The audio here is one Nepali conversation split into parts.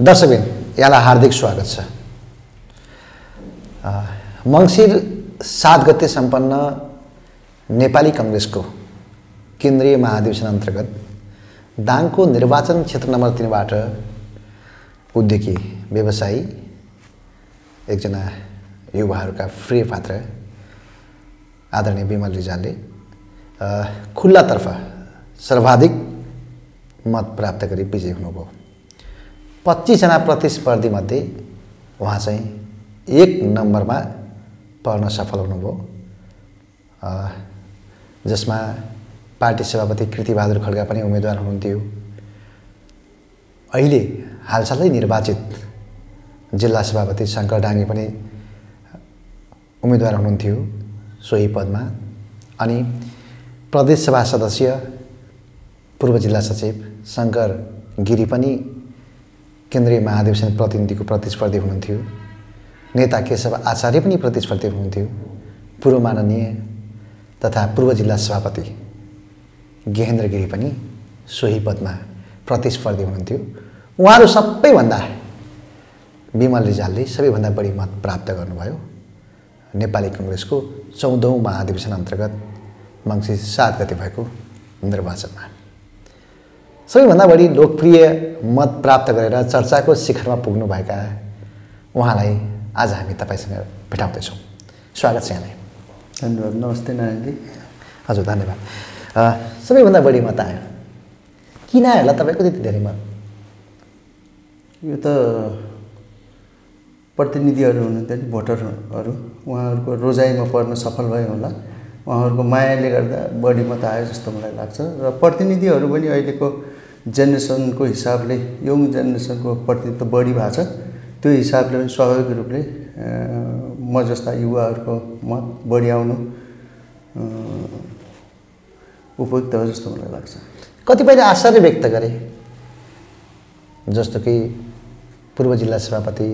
दर्शकबिन यहाँलाई हार्दिक स्वागत छ। मङ्सिर सात गते सम्पन्न नेपाली कङ्ग्रेसको केन्द्रीय महाधिवेशन अन्तर्गत दाङको निर्वाचन क्षेत्र नम्बर तिनबाट उद्योगी व्यवसायी एकजना युवाहरूका प्रिय पात्र आदरणीय विमल रिजालले खुल्लातर्फ सर्वाधिक मत प्राप्त गरी विजय हुनुभयो। पच्चिसजना प्रतिस्पर्धीमध्ये उहाँ चाहिँ एक नम्बरमा पर्न सफल हुनुभयो। जसमा पार्टी सभापति कृतिबहादुर खड्गा पनि उम्मेदवार हुनुहुन्थ्यो। अहिले हालसालै निर्वाचित जिल्ला सभापति शङ्कर डाङ्गे पनि उम्मेदवार हुनुहुन्थ्यो सोही पदमा। अनि प्रदेशसभा सदस्य पूर्व जिल्ला सचिव शङ्कर गिरी पनि केन्द्रीय महाधिवेशन प्रतिनिधिको प्रतिस्पर्धी हुनुहुन्थ्यो। नेता केशव आचार्य पनि प्रतिस्पर्धी हुनुहुन्थ्यो। पूर्व माननीय तथा पूर्व जिल्ला सभापति गेहेन्द्र गिरी पनि सोही पदमा प्रतिस्पर्धी हुनुहुन्थ्यो। उहाँहरू सबैभन्दा विमल रिजालले सबैभन्दा बढी मत प्राप्त गर्नुभयो। नेपाली कङ्ग्रेसको चौधौँ महाधिवेशन अन्तर्गत मङ्सिर सात गते भएको निर्वाचनमा सबैभन्दा बढी लोकप्रिय मत प्राप्त गरेर चर्चाको शिखरमा पुग्नुभएका उहाँलाई आज हामी तपाईँसँग भेटाउँदैछौँ। स्वागत छ यहाँलाई। धन्यवाद। नमस्ते नारायणजी। हजुर धन्यवाद। सबैभन्दा बढी मत आयो। किन आयो होला तपाईँको त्यति धेरै मत? यो त प्रतिनिधिहरू हुनुहुन्थ्यो नि भोटरहरू उहाँहरूको रोजाइमा पर्न सफल भयो होला। उहाँहरूको मायाले गर्दा बढी मत आयो जस्तो मलाई लाग्छ। र प्रतिनिधिहरू पनि अहिलेको जेनेरेसनको हिसाबले यङ जेनेरेसनको प्रतिनिधित्व बढी भएको छ। त्यो हिसाबले पनि स्वाभाविक रूपले म जस्ता युवाहरूको मत बढी आउनु उपयुक्त हो जस्तो मलाई लाग्छ। कतिपयले आश्चर्य व्यक्त गरे। जस्तो कि पूर्व जिल्ला सभापति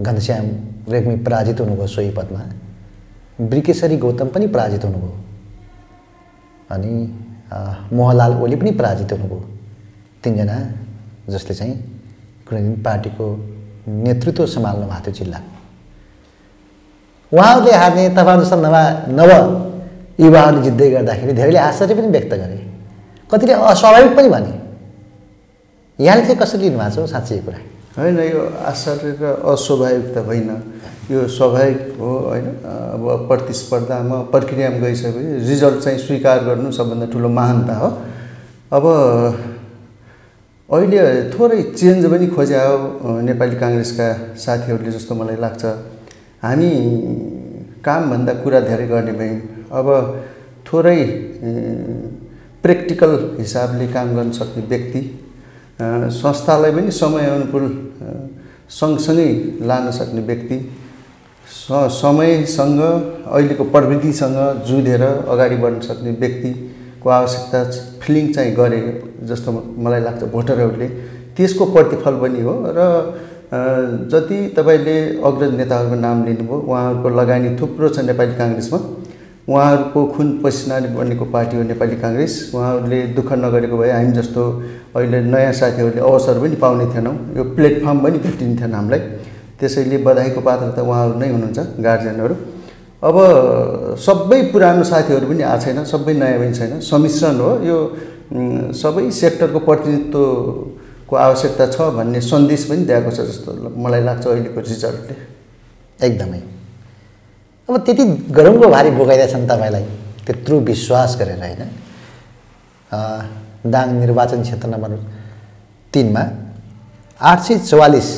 घनश्याम रेग्मी पराजित हुनुभयो सोही पदमा। ब्रिकेशरी गौतम पनि पराजित हुनुभयो। अनि मोहनलाल ओली पनि पराजित हुनुभयो। तिनजना जसले चाहिँ कुनै दिन पार्टीको नेतृत्व सम्हाल्नु भएको थियो जिल्लाको उहाँहरूले हार्ने तपाईँहरू जस्तो नभए नव युवाहरूले जित्दै गर्दाखेरि धेरैले आश्चर्य पनि व्यक्त गरे। कतिले अस्वाभाविक पनि भने। यहाँले चाहिँ कसरी लिनुभएको छ साँच्चै कुरा? होइन यो आश्चर्य र अस्वाभाविक त होइन। यो स्वाभाविक हो होइन। अब प्रतिस्पर्धामा प्रक्रियामा गइसकेपछि रिजल्ट चाहिँ स्वीकार गर्नु सबभन्दा ठुलो महानता हो। अब अहिले थोरै चेन्ज पनि खोजे हो नेपाली काङ्ग्रेसका साथीहरूले जस्तो मलाई लाग्छ। हामी कामभन्दा कुरा धेरै गर्ने भयौँ। अब थोरै प्र्याक्टिकल हिसाबले काम गर्न सक्ने व्यक्ति संस्थालाई पनि समय अनुकूल सँगसँगै लान सक्ने व्यक्ति स समयसँग अहिलेको प्रविधिसँग जुधेर अगाडि बढ्न सक्ने व्यक्तिको आवश्यकता फिलिङ चाहिँ गरे जस्तो मलाई लाग्छ भोटरहरूले। त्यसको प्रतिफल पनि हो र जति तपाईँले अग्रज नेताहरूको नाम लिनुभयो उहाँहरूको लगानी थुप्रो छ नेपाली काङ्ग्रेसमा। उहाँहरूको खुन पसिनाले बनेको पार्टी हो नेपाली काङ्ग्रेस। उहाँहरूले दुःख नगरेको भए हामी जस्तो अहिले नयाँ साथीहरूले अवसर पनि पाउने थिएनौँ। यो प्लेटफर्म पनि भेटिन्थेन हामीलाई त्यसैले बधाईको पात्र त उहाँहरू नै हुनुहुन्छ गार्जियनहरू अब सबै पुरानो साथीहरू पनि आएको छैन सबै नयाँ पनि छैन। सम्मिश्रण हो। यो सबै सेक्टरको प्रतिनिधित्वको आवश्यकता छ भन्ने सन्देश पनि दिएको छ जस्तो मलाई लाग्छ अहिलेको रिजल्टले। एकदमै। अब त्यति गरौँको भारी बोकाइदिएछन् तपाईँलाई त्यत्रो विश्वास गरेर होइन? दाङ निर्वाचन क्षेत्र नम्बर तिनमा आठ सय चौवालिस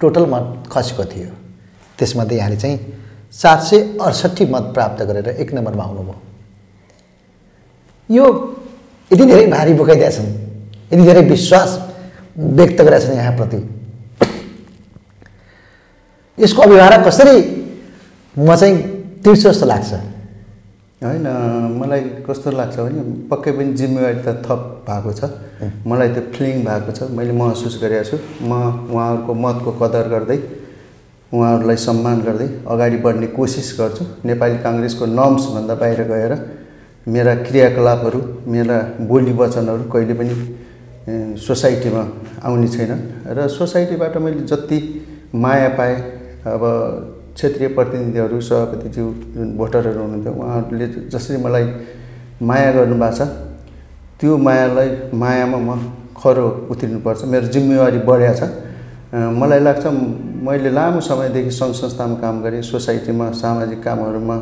टोटल मत खसेको थियो। त्यसमध्ये यहाँले चाहिँ सात सय अडसट्ठी मत प्राप्त गरेर एक नम्बरमा आउनुभयो। यो यति धेरै भारी बोकाइदिएछन् यति धेरै विश्वास व्यक्त गरेका छन् यहाँप्रति। यसको अभिभावक कसरी म चाहिँ तिर्छु जस्तो लाग्छ? होइन मलाई कस्तो लाग्छ भने पक्कै पनि जिम्मेवारी त थप भएको छ। मलाई त्यो फिलिङ भएको छ। मैले महसुस गरेको छु। म उहाँहरूको मतको कदर गर्दै उहाँहरूलाई सम्मान गर्दै अगाडि बढ्ने कोसिस गर्छु। नेपाली काङ्ग्रेसको नर्म्सभन्दा बाहिर गएर मेरा क्रियाकलापहरू मेरा बोली वचनहरू कहिले पनि सोसाइटीमा आउने छैन र सोसाइटीबाट मैले जति माया पाएँ अब क्षेत्रीय प्रतिनिधिहरू सभापतिज्यू जुन भोटरहरू हुनुहुन्थ्यो उहाँहरूले जसरी मलाई माया गर्नुभएको छ त्यो मायालाई मायामा म खरो उत्रिनुपर्छ। मेरो जिम्मेवारी बढिया छ। मलाई लाग्छ मैले लामो समयदेखि सङ्घ संस्थामा काम गरेँ सोसाइटीमा सामाजिक कामहरूमा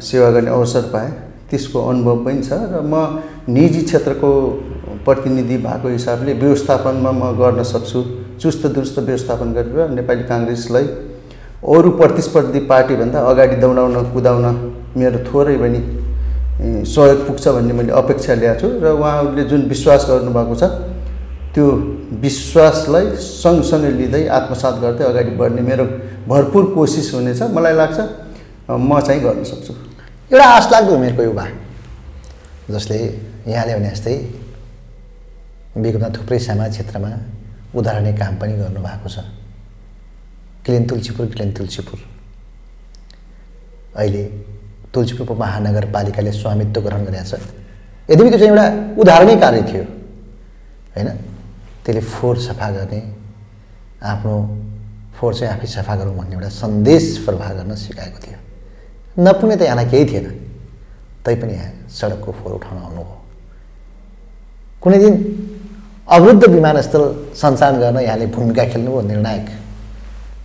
सेवा गर्ने अवसर पाएँ। त्यसको अनुभव पनि छ र म निजी क्षेत्रको प्रतिनिधि भएको हिसाबले व्यवस्थापनमा म गर्न सक्छु। चुस्त दुरुस्त व्यवस्थापन गरेर नेपाली काङ्ग्रेसलाई अरू प्रतिस्पर्धी पार्टीभन्दा अगाडि दौडाउन कुदाउन मेरो थोरै पनि सहयोग पुग्छ भन्ने मैले अपेक्षा ल्याएको छु र उहाँहरूले जुन विश्वास गर्नुभएको छ त्यो विश्वासलाई सँगसँगै लिँदै आत्मसात गर्दै अगाडि बढ्ने मेरो भरपुर कोसिस हुनेछ। मलाई लाग्छ म चाहिँ गर्न सक्छु। एउटा आश लाग्दो उमेरको युवा जसले यहाँले भने जस्तै विगतमा थुप्रै समाज क्षेत्रमा उदाहरणीय काम पनि गर्नुभएको छ। Clean Tulsipur clean Tulsipur. अहिले तुलसीपुर महानगरपालिकाले स्वामित्व ग्रहण गरेका छ। यद्यपि त्यो चाहिँ एउटा उदाहरणीय कार्य थियो होइन? त्यसले फोहोर सफा गर्ने आफ्नो फोहोर चाहिँ आफै सफा गरौँ भन्ने एउटा सन्देश प्रवाह गर्न सिकाएको थियो। नपुग्ने त यहाँलाई केही थिएन। तैपनि यहाँ सडकको फोहोर उठाउन आउनुभयो। कुनै दिन अवरुद्ध विमानस्थल सञ्चालन गर्न यहाँले भूमिका खेल्नुभयो निर्णायक।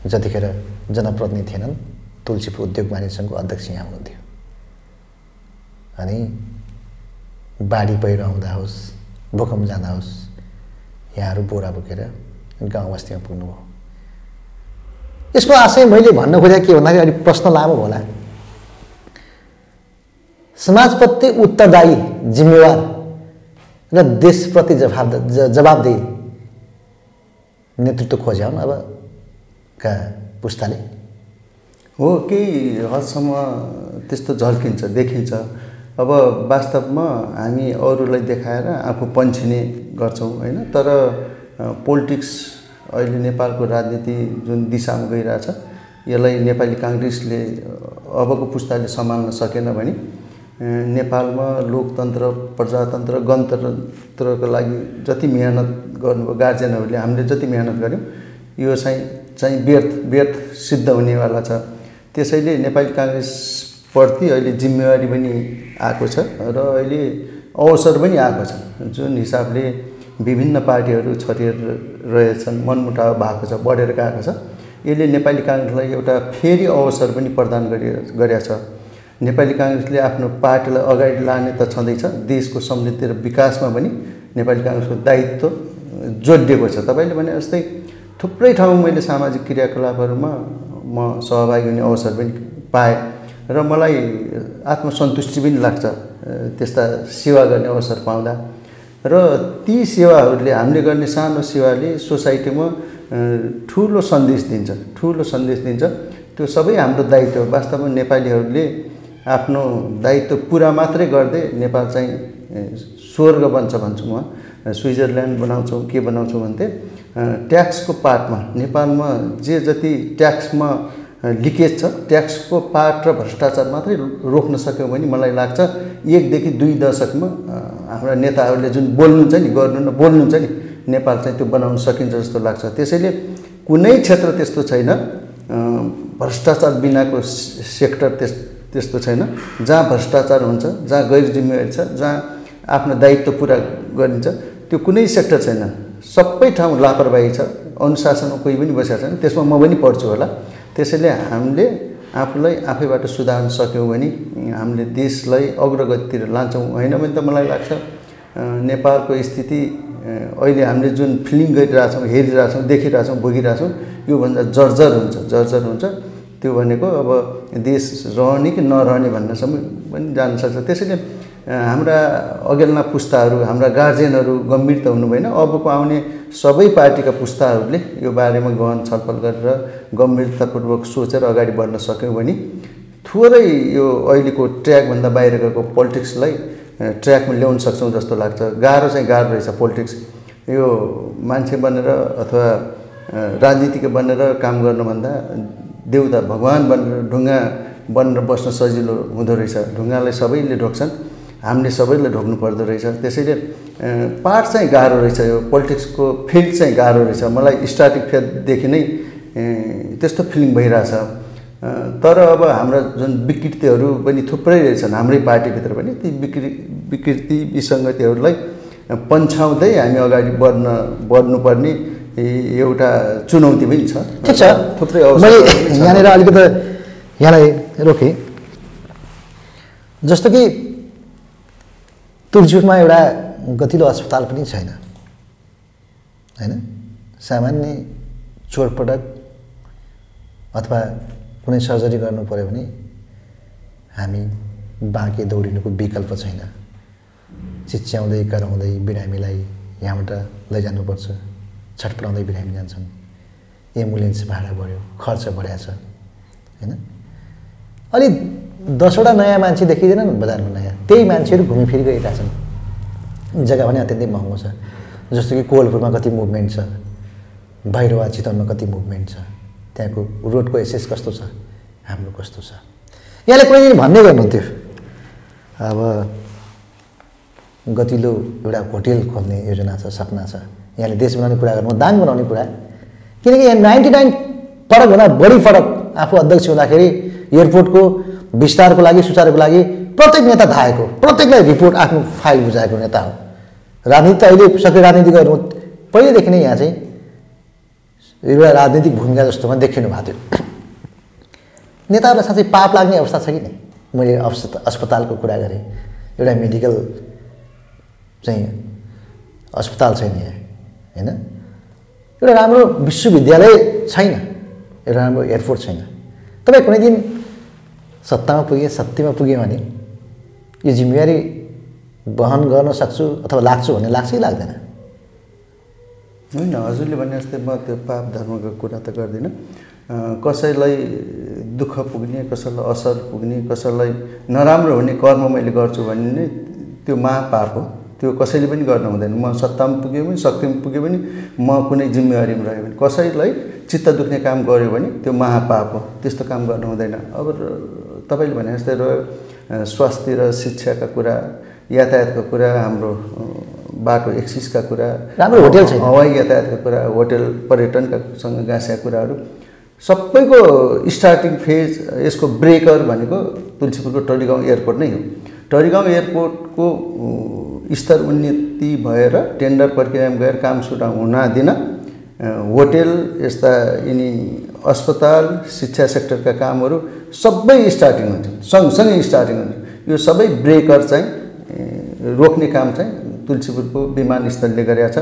जतिखेर जनप्रतिनिधि थिएनन् तुलसीपुर उद्योग सङ्घको अध्यक्ष यहाँ हुनुहुन्थ्यो। अनि बाढी पहिरो आउँदा होस् भूकम्प जाँदा होस् यहाँहरू बोरा बोकेर गाउँ बस्तीमा पुग्नुभयो। यसको आशय मैले भन्न खोजेको के भन्दाखेरि अलिक प्रश्न लामो होला। समाजप्रति उत्तरदायी जिम्मेवार र देशप्रति जवाब जवाबदेही नेतृत्व खोज्या हुन् अबका पुस्ताले। हो केही हदसम्म त्यस्तो झल्किन्छ देखिन्छ। अब वास्तवमा हामी अरूलाई देखाएर आफू पन्छिने गर्छौँ होइन? तर पोलिटिक्स अहिले नेपालको राजनीति जुन दिशामा गइरहेछ यसलाई नेपाली काङ्ग्रेसले अबको पुस्ताले सम्हाल्न सकेन भने नेपालमा लोकतन्त्र प्रजातन्त्र गणतन्त्रको लागि जति मिहिनेत गर्नुभयो गार्जेनहरूले हामीले जति मिहिनेत गऱ्यौँ यो चाहिँ चाहिँ व्यर्थ व्यर्थ सिद्ध हुनेवाला छ। त्यसैले नेपाली काङ्ग्रेसप्रति अहिले जिम्मेवारी पनि आएको छ र अहिले अवसर पनि आएको छ। जुन हिसाबले विभिन्न पार्टीहरू छरिएर रहेछन् मनमुटाव भएको छ बढेर गएको छ यसले नेपाली काङ्ग्रेसलाई एउटा फेरि अवसर पनि प्रदान गरि गरेका छ। नेपाली काङ्ग्रेसले आफ्नो पार्टीलाई अगाडि लाने त छँदैछ देशको समृद्धि र विकासमा पनि नेपाली काङ्ग्रेसको दायित्व जोडिएको छ। तपाईँले भने जस्तै थुप्रै ठाउँ मैले सामाजिक क्रियाकलापहरूमा म सहभागी हुने अवसर पनि पाएँ। र मलाई आत्मसन्तुष्टि पनि लाग्छ त्यस्ता सेवा गर्ने अवसर पाउँदा। र ती सेवाहरूले हामीले गर्ने सानो सेवाले सोसाइटीमा ठुलो सन्देश दिन्छ ठुलो सन्देश दिन्छ। त्यो सबै हाम्रो दायित्व वास्तवमा नेपालीहरूले आफ्नो दायित्व पुरा मात्रै गर्दै नेपाल चाहिँ स्वर्ग बन्छ भन्छु म। स्विजरल्यान्ड बनाउँछौँ के बनाउँछौँ भन्थे ट्याक्सको पार्टमा। नेपालमा जे जति ट्याक्समा लिकेज छ ट्याक्सको पार्ट र भ्रष्टाचार मात्रै रोक्न सक्यौँ भने मलाई लाग्छ। एकदेखि दुई दशकमा हाम्रा नेताहरूले जुन बोल्नुहुन्छ नि गर्नु न बोल्नुहुन्छ नि नेपाल चाहिँ त्यो बनाउन सकिन्छ जस्तो लाग्छ। त्यसैले कुनै क्षेत्र त्यस्तो छैन भ्रष्टाचार बिनाको सेक्टर त्यस त्यस्तो छैन। जहाँ भ्रष्टाचार हुन्छ जहाँ गैर जिम्मेवारी छ जहाँ आफ्नो दायित्व पुरा गरिन्छ त्यो कुनै सेक्टर छैन। सबै ठाउँ लापरवाही छ। अनुशासनमा कोही पनि बसेको छैन। त्यसमा म पनि पढ्छु होला। त्यसैले हामीले आफूलाई आफैबाट सुधार्न सक्यौँ भने हामीले देशलाई अग्रगतितिर लान्छौँ। होइन भने त मलाई लाग्छ नेपालको स्थिति अहिले हामीले जुन फिलिङ गरिरहेछौँ हेरिरहेछौँ देखिरहेछौँ भोगिरहेछौँ योभन्दा जर्जर हुन्छ जर्जर हुन्छ। त्यो भनेको अब देश रहने कि नरहने भन्नसम्म पनि जान सक्छ। त्यसैले हाम्रा अघिल्ला पुस्ताहरू हाम्रा गार्जेनहरू गम्भीर त हुनु भएन। अबको आउने सबै पार्टीका पुस्ताहरूले यो बारेमा गहन छलफल गरेर गम्भीरतापूर्वक सोचेर अगाडि बढ्न सक्यौँ भने थोरै यो अहिलेको ट्र्याकभन्दा बाहिर गएको पोलिटिक्सलाई ट्र्याकमा ल्याउन सक्छौँ जस्तो लाग्छ। गाह्रो चाहिँ गाह्रो रहेछ पोलिटिक्स। यो मान्छे बनेर अथवा राजनीतिक बनेर काम गर्नुभन्दा देउता भगवान् बनेर ढुङ्गा बनेर बस्न सजिलो हुँदो रहेछ। ढुङ्गालाई सबैले ढोक्छन् हामीले सबैले ढोग्नु पर्दो रहेछ। त्यसैले पाठ चाहिँ गाह्रो रहेछ यो पोलिटिक्सको फिल्ड चाहिँ गाह्रो रहेछ। मलाई स्टार्टिङ फेजदेखि नै त्यस्तो फिलिङ भइरहेछ। तर अब हाम्रा जुन विकृतिहरू पनि थुप्रै रहेछन् हाम्रै पार्टीभित्र पनि ती विकृ विकृति विसङ्गतिहरूलाई पन्छाउँदै हामी अगाडि बढ्न बढ्नुपर्ने एउटा चुनौती पनि छ। ठिक छ। थुप्रै मैले। यहाँनिर अलिकति यहाँलाई रोकेँ। जस्तो कि तुलजुरमा एउटा गतिलो अस्पताल पनि छैन। होइन? सामान्य चोटपटक अथवा कुनै सर्जरी गर्नु पऱ्यो भने हामी बाँके दौडिनुको विकल्प छैन। चिच्याउँदै कराउँदै बिरामीलाई यहाँबाट लैजानुपर्छ। छटपटाउँदै बिरामी जान्छन्। एम्बुलेन्स भाडा बढ्यो खर्च बढाएको छ। होइन? अलि दसवटा नयाँ मान्छे देखिँदैनन् बजारमा नयाँ त्यही मान्छेहरू घुमिफिरि गइरहेछन् जग्गा पनि अत्यन्तै महँगो छ। जस्तो कि कोलपुरमा कति मुभमेन्ट छ। भैरवा चितवनमा कति मुभमेन्ट छ। त्यहाँको रोडको एसेस कस्तो छ? हाम्रो कस्तो छ? यहाँले कुनै दिन भन्ने गर्नुहुन्थ्यो। अब गतिलो एउटा होटेल खोल्ने योजना छ सपना छ। यहाँले देश बनाउने कुरा गर्नु दाङ बनाउने कुरा। किनकि यहाँ नाइन्टी नाइन फरकभन्दा बढी फरक। आफू अध्यक्ष हुँदाखेरि एयरपोर्टको विस्तारको लागि सुचारको लागि प्रत्येक नेता धाएको प्रत्येकलाई रिपोर्ट आफ्नो फाइल बुझाएको नेता हो। राजनीति त अहिले सक्रिय राजनीति गर्नु पहिलेदेखि नै यहाँ चाहिँ एउटा राजनीतिक भूमिका जस्तोमा देखिनु भएको थियो। नेताहरूलाई साँच्चै पाप लाग्ने अवस्था छ कि नै? मैले अस्पता अस्पतालको कुरा गरेँ। एउटा मेडिकल चाहिँ अस्पताल छैन यहाँ होइन? एउटा राम्रो विश्वविद्यालय छैन। एउटा राम्रो एयरपोर्ट छैन। तपाईँ कुनै दिन सत्तामा पुगेँ सत्यमा पुग्यो भने यो जिम्मेवारी वहन गर्न सक्छु अथवा लाग्छु भन्ने लाग्छ कि लाग्दैन होइन हजुरले भने जस्तै म त्यो पाप धर्मको कुरा त गर्दिनँ कसैलाई दुःख पुग्ने कसैलाई असर पुग्ने कसैलाई नराम्रो हुने कर्म मैले गर्छु भने नै त्यो महापाप हो त्यो कसैले पनि गर्नु हुँदैन म सत्तामा पुग्यो भने शक्तिमा पुग्यो भने म कुनै जिम्मेवारीमा रह्यो भने कसैलाई चित्त दुख्ने काम गऱ्यो भने त्यो महापाप हो त्यस्तो काम गर्नु हुँदैन अब तपाईँले भने जस्तै रह्यो स्वास्थ्य र शिक्षाका कुरा यातायातको कुरा हाम्रो बाटो एक्सिसका कुरा राम्रो होटेल छैन। हवाई यातायातको कुरा होटेल पर्यटनका सँग गाँसिया कुराहरू सबैको स्टार्टिङ फेज यसको ब्रेकर भनेको तुलसीपुरको टलीगाउँ एयरपोर्ट नै हो टलीगाउँ एयरपोर्टको स्तर उन्नति भएर टेन्डर प्रक्रियामा गएर काम सुरु हुन दिन होटेल यस्ता यिनी अस्पताल शिक्षा सेक्टरका कामहरू सबै स्टार्टिङ हुन्छन् सँगसँगै स्टार्टिङ हुन्छ यो सबै ब्रेकर चाहिँ रोक्ने काम चाहिँ तुलसीपुरको विमानस्थलले गरेका छ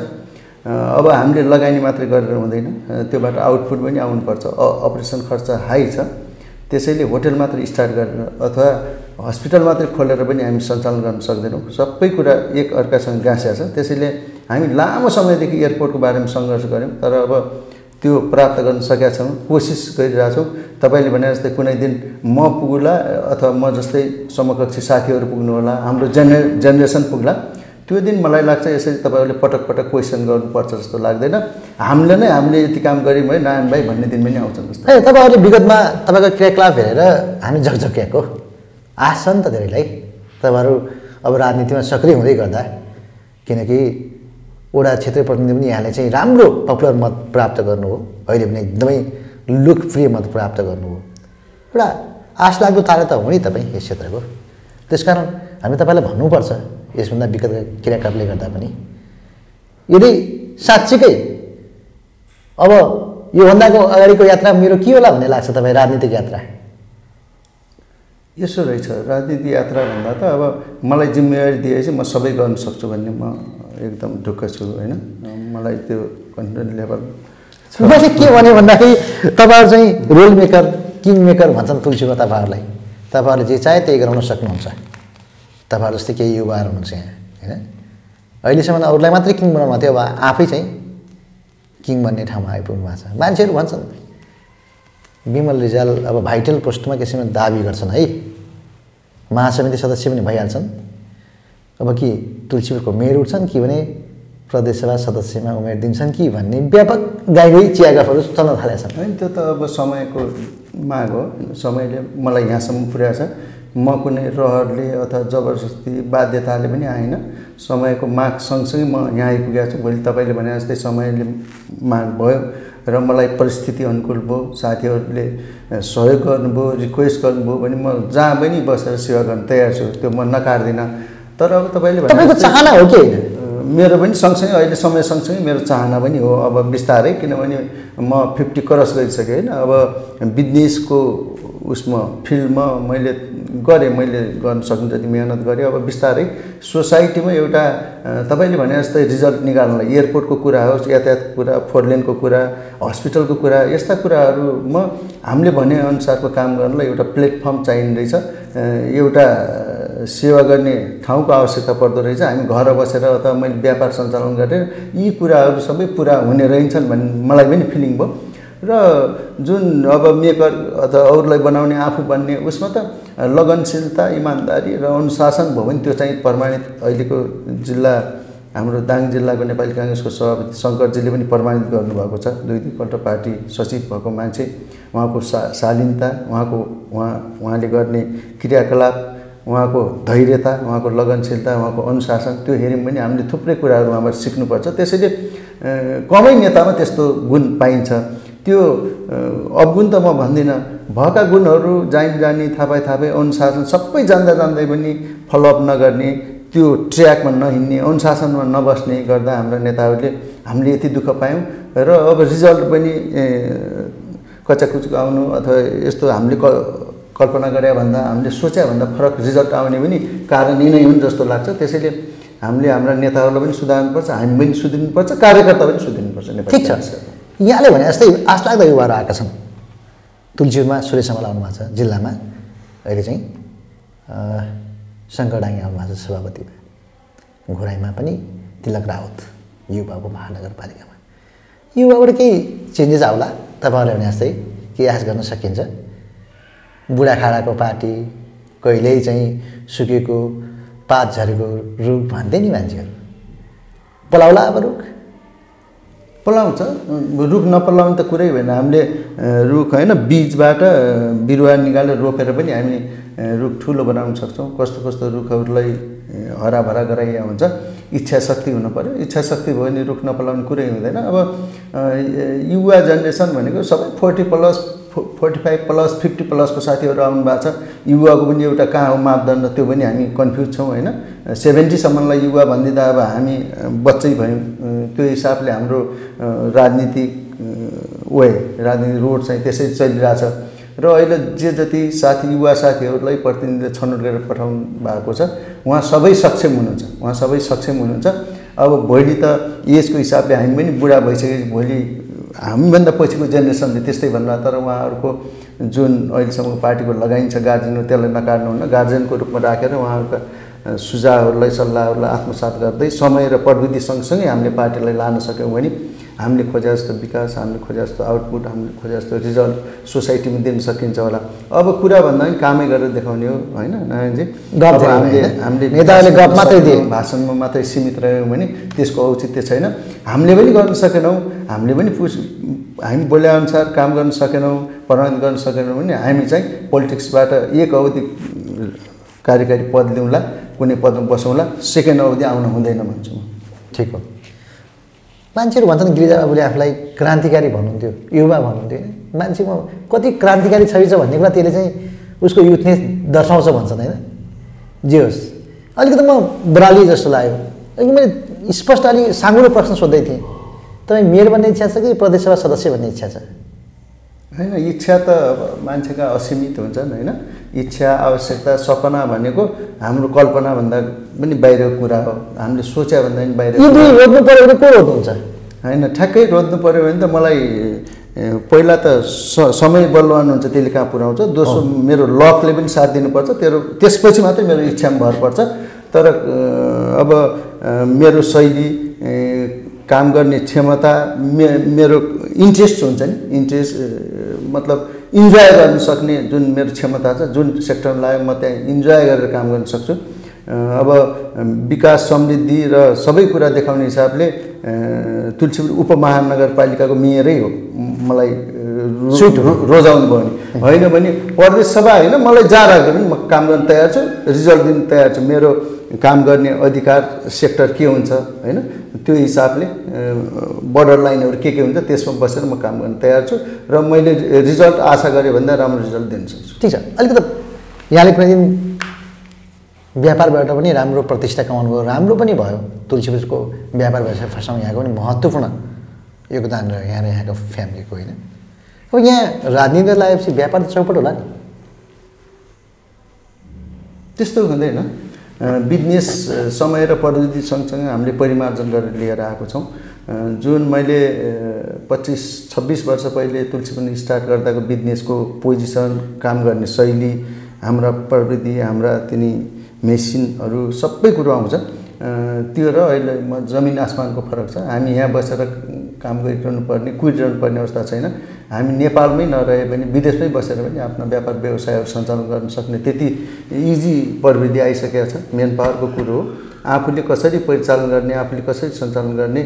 अब हामीले लगानी मात्रै गरेर हुँदैन। त्योबाट आउटपुट पनि आउनुपर्छ। अपरेसन खर्च हाई छ। त्यसैले होटेल मात्रै स्टार्ट गरेर अथवा हस्पिटल मात्रै खोलेर पनि हामी सञ्चालन गर्न सक्दैनौँ। सबै कुरा एक अर्कासँग गाँसिया छ। त्यसैले हामी लामो समयदेखि एयरपोर्टको बारेमा सङ्घर्ष गऱ्यौँ। तर अब त्यो प्राप्त गर्न सकेका छौँ कोसिस गरिरहेछौँ। तपाईँले भने जस्तै कुनै दिन म पुग्ला अथवा म जस्तै समकक्षी साथीहरू पुग्नु होला हाम्रो जेने जेनेरेसन पुग्ला त्यो दिन मलाई लाग्छ यसरी तपाईँहरूले पटक पटक क्वेसन गर्नुपर्छ जस्तो लाग्दैन। हामीले नै हामीले यति काम गऱ्यौँ है नारायण भाइ भन्ने दिन पनि आउँछन् जस्तो। ए तपाईँहरूले विगतमा तपाईँको क्रियाकलाप हेरेर हामी झकझक्याएको आश छ नि त धेरैलाई। तपाईँहरू अब राजनीतिमा सक्रिय हुँदै गर्दा किनकि वडा क्षेत्रीय प्रतिनिधि पनि यहाँले चाहिँ राम्रो पपुलर मत प्राप्त गर्नु हो। अहिले पनि एकदमै लोकप्रिय मत प्राप्त गर्नु हो। एउटा आश लाग्दो तारा त हो नि तपाईँ यस क्षेत्रको। त्यसकारण हामी तपाईँलाई भन्नुपर्छ यसभन्दा विगत क्रियाकलापले गर्दा पनि। यदि साँच्चीकै अब योभन्दाको अगाडिको यात्रा मेरो के होला भन्ने लाग्छ तपाईँ राजनीतिक यात्रा? यसो रहेछ राजनीति यात्रा भन्दा त अब मलाई जिम्मेवारी दिएपछि म सबै गर्न सक्छु भन्ने म एकदम ढुक्क छु होइन? मलाई त्यो कन्फिडेन्ट लेभल मैले के भने भन्दाखेरि तपाईँहरू चाहिँ रोल मेकर किङ मेकर भन्छन् तुलसीमा तपाईँहरूलाई। तपाईँहरूले जे चाहे त्यही गराउन सक्नुहुन्छ। तपाईँहरू जस्तै केही युवाहरू हुनुहुन्छ यहाँ होइन? अहिलेसम्म अरूलाई मात्रै किङ बनाउनु थियो अब आफै चाहिँ किङ भन्ने ठाउँमा आइपुग्नु भएको छ। मान्छेहरू भन्छन्। विमल रिजाल अब भाइटल पोस्टमा किसिमले दाबी गर्छन् है। महासमिति सदस्य पनि भइहाल्छन्। अब कि तुलसीपुरको मेयर उठ्छन् कि भने प्रदेशसभा सदस्यमा उमेर दिन्छन् कि भन्ने व्यापक गाई चियागफहरू चल्न थालेका छन् होइन त्यो त अब समयको माग हो। समयले मलाई यहाँसम्म पुर्याएको छ। म कुनै रहरले अथवा जबरजस्ती बाध्यताले पनि आएन समयको माग सँगसँगै म यहाँ आइपुगेको छु। भोलि तपाईँले भने जस्तै समयले माग भयो र मलाई परिस्थिति अनुकूल भयो साथीहरूले सहयोग गर्नुभयो रिक्वेस्ट गर्नुभयो भने म जहाँ पनि बसेर सेवा गर्न तयार छु। त्यो म नकार्दिनँ। तर अब तपाईँले तपाईँको चाहना हो कि? होइन मेरो पनि सँगसँगै अहिले समय सँगसँगै मेरो चाहना पनि हो अब बिस्तारै किनभने म फिफ्टी क्रस गरिसकेँ होइन। अब बिजनेसको उसमा फिल्डमा मैले गरेँ मैले गर्न सक्ने जति मिहिनेत गरेँ। अब बिस्तारै सोसाइटीमा एउटा तपाईँले भने जस्तै रिजल्ट निकाल्नलाई एयरपोर्टको कुरा होस् यातायातको कुरा फोर लेनको कुरा हस्पिटलको कुरा यस्ता कुराहरूमा हामीले भनेअनुसारको काम गर्नलाई एउटा प्लेटफर्म अ, एउटा सेवा गर्ने ठाउँको आवश्यकता पर्दो रहेछ। हामी घर बसेर अथवा मैले व्यापार सञ्चालन गरेर यी कुराहरू सबै पुरा हुने रहेछन् भन्ने मलाई पनि फिलिङ भयो। र जुन अब मेकर अथवा अरूलाई बनाउने आफू बन्ने उसमा त लगनशीलता इमान्दारी र अनुशासन भयो भने त्यो चाहिँ प्रमाणित अहिलेको जिल्ला हाम्रो दाङ जिल्लाको नेपाली काङ्ग्रेसको सभापति शङ्करजीले पनि प्रमाणित गर्नुभएको छ। दुई दुईपल्ट पार्टी सचिव भएको मान्छे उहाँको सा शालीनता उहाँको उहाँ उहाँले गर्ने क्रियाकलाप उहाँको धैर्यता उहाँको लगनशीलता उहाँको अनुशासन त्यो हेऱ्यौँ भने हामीले थुप्रै कुराहरू उहाँबाट सिक्नुपर्छ। त्यसैले कमै नेतामा त्यस्तो गुण पाइन्छ। त्यो अवगुण त म भन्दिनँ। भएका गुणहरू जाने पाए थाहा पाए अनुशासन सबै जान्दा जान्दै पनि फलोअप नगर्ने त्यो ट्र्याकमा नहिँड्ने अनुशासनमा नबस्ने गर्दा हाम्रा नेताहरूले हामीले यति दुःख पायौँ। र अब रिजल्ट पनि कचाकुचुक आउनु अथवा यस्तो हामीले क कल्पना गरे भन्दा हामीले सोचे भन्दा फरक रिजल्ट आउने पनि कारण यिनै हुन् जस्तो लाग्छ। त्यसैले हामीले हाम्रा नेताहरूलाई पनि सुधार्नुपर्छ हामी पनि सुध्रिनुपर्छ कार्यकर्ता पनि सुध्रिनुपर्छ नेपाली ठिक छ। यहाँले भने जस्तै आशलाग्दा युवाहरू आएका छन्। तुलसीमा सुरेशमा आउनु भएको छ जिल्लामा। अहिले चाहिँ अ, शङ्कर डाङ्गे आउनु भएको छ सभापतिमा घुराइमा पनि तिलक रावत युवाको महानगरपालिकामा। युवाबाट केही चेन्जेस आउला? तपाईँहरूले भने जस्तै केही आश गर्न सकिन्छ? बुढाखाडाको पार्टी कहिल्यै चाहिँ सुकेको पात झरेको रुख भन्थे नि मान्छेहरू। पलाउला अब रुख। पलाउँछ। रुख नपलाउने त कुरै भएन। हामीले रुख होइन बिजबाट अ, बिरुवा निकालेर रोपेर पनि हामी रुख ठुलो बनाउन सक्छौँ। कस्तो कस्तो रुखहरूलाई हराभरा गराइया हुन्छ। इच्छा शक्ति हुनु पऱ्यो इच्छा शक्ति भयो भने रुख नपलाउने कुरै हुँदैन। अब युवा जेनेरेसन भनेको सबै forty plus forty five plus fifty प्लसको साथीहरू आउनु भएको छ। युवाको पनि एउटा कहाँ हो मापदण्ड त्यो पनि हामी कन्फ्युज छौँ होइन? सेभेन्टीसम्मलाई युवा भनिदिँदा अब हामी बच्चै भयौँ। त्यो हिसाबले हाम्रो राजनीतिक वे राजनीतिक रोड चाहिँ त्यसै चलिरहेछ। र अहिले जे जति साथी युवा साथीहरूलाई प्रतिनिधिले छनौट गरेर पठाउनु भएको छ उहाँ सबै सक्षम हुनुहुन्छ। उहाँ सबै सक्षम हुनुहुन्छ। अब भोलि त एजको हिसाबले हामी पनि बुढा भइसकेपछि भोलि हामीभन्दा पछिको जेनेरेसनले त्यस्तै भन्ला तर उहाँहरूको जुन अहिलेसम्म पार्टीको लगाइन्छ गार्जेन त्यसलाई नकार्नुहुन्न गार्जेनको रूपमा राखेर उहाँहरूका सुझावहरूलाई सल्लाहहरूलाई आत्मसात गर्दै समय र प्रविधि सँगसँगै हामीले पार्टीलाई लान सक्यौँ भने हामीले खोजे जस्तो विकास हामीले खोजे जस्तो आउटपुट हामीले खोजे जस्तो रिजल्ट सोसाइटीमा दिन सकिन्छ होला। अब कुरा भन्दा पनि कामै गरेर देखाउने हो होइन नारायणजी? गफ हामीले? हामीले नेताहरूले गफ मात्रै दिए। भाषणमा मात्रै सीमित रह्यौँ भने त्यसको औचित्य छैन। हामीले पनि गर्न सकेनौँ हामीले पनि पुस हामी बोले अनुसार काम गर्न सकेनौँ प्रमाणित गर्न सकेनौँ भने हामी चाहिँ पोलिटिक्सबाट एक अवधि कार्यकारी पद लिउँला कुनै पदमा बसौँला सेकेन्ड अवधि आउन हुँदैन भन्छु। म ठिक हो। मान्छेहरू भन्छन् गिरिजा बाबुले आफूलाई क्रान्तिकारी भन्नुहुन्थ्यो युवा भन्नुहुन्थ्यो। होइन मान्छेमा कति क्रान्तिकारी छवि छ भन्ने कुरा त्यसले चाहिँ उसको युथनेस दर्शाउँछ भन्छन् होइन? जे होस्। अलिकति म बराली जस्तो लाग्यो। अघि मैले स्पष्ट अलिक साँगुरो प्रश्न सोध्दै थिएँ। तपाईँ मेयर बन्ने इच्छा छ कि प्रदेशसभा सदस्य बन्ने इच्छा छ? होइन इच्छा त मान्छेका असीमित हुन्छन् होइन? इच्छा आवश्यकता सपना भनेको हाम्रो कल्पनाभन्दा पनि बाहिरको कुरा हो। हामीले सोचे भन्दा पनि बाहिर रोज्नु पऱ्यो भने को रोज्नुहुन्छ? होइन ठ्याक्कै रोज्नु पऱ्यो भने त मलाई पहिला त समय बलवान हुन्छ त्यसले कहाँ पुऱ्याउँछ। दोस्रो मेरो लकले पनि साथ दिनुपर्छ तेरो त्यसपछि मात्रै मेरो इच्छामा भर पर्छ। तर अब मेरो शैली काम गर्ने क्षमता मे मेरो इन्ट्रेस्ट हुन्छ नि। इन्ट्रेस्ट मतलब इन्जोय गर्न सक्ने जुन मेरो क्षमता छ जुन सेक्टरमा लाग्यो म त्यहाँ इन्जोय गरेर काम गर्न सक्छु। अब विकास समृद्धि र सबै कुरा देखाउने हिसाबले तुलसीपुर उपमहानगरपालिकाको मेयरै हो। मलाई सुट रोजाउनु भयो भने होइन भने प्रदेश सभा होइन मलाई जा राख्यो भने म काम गर्न तयार छु रिजल्ट दिन तयार छु। मेरो काम गर्ने अधिकार सेक्टर के हुन्छ होइन? त्यो हिसाबले बर्डर लाइनहरू के के हुन्छ त्यसमा बसेर म काम गर्न तयार छु र मैले रिजल्ट आशा गरेँ भन्दा राम्रो रिजल्ट दिन सक्छु। ठिक छ। अलिकति यहाँले कुनै दिन व्यापारबाट पनि राम्रो प्रतिष्ठा कमाउनु भयो राम्रो पनि भयो। तुलसीपुरको व्यापार व्यवसाय फर्साउनु यहाँको पनि महत्त्वपूर्ण योगदान रह्यो यहाँ र यहाँको फ्यामिलीको होइन। अब यहाँ राजनीति लगाएपछि व्यापार त चौपट होला नि त्यस्तो हुँदैन बिजनेस समय र प्रविधि सँगसँगै हामीले परिमार्जन गरेर लिएर आएको छौँ जुन मैले पच्चिस छब्बिस वर्ष पहिले तुलसी पनि स्टार्ट गर्दाको बिजनेसको पोजिसन काम गर्ने शैली हाम्रा प्रविधि हाम्रा तिनी मेसिनहरू सबै कुरो आउँछ त्यो र अहिले म जमिन आसमानको फरक छ हामी यहाँ बसेर काम गरिरहनु पर्ने कुदिरहनु पर्ने अवस्था छैन। हामी नेपालमै नरहे पनि विदेशमै बसेर पनि आफ्ना व्यापार व्यवसायहरू सञ्चालन गर्न सक्ने त्यति इजी प्रविधि आइसकेको छ। मेन पावरको कुरो हो। आफूले कसरी परिचालन गर्ने आफूले कसरी सञ्चालन गर्ने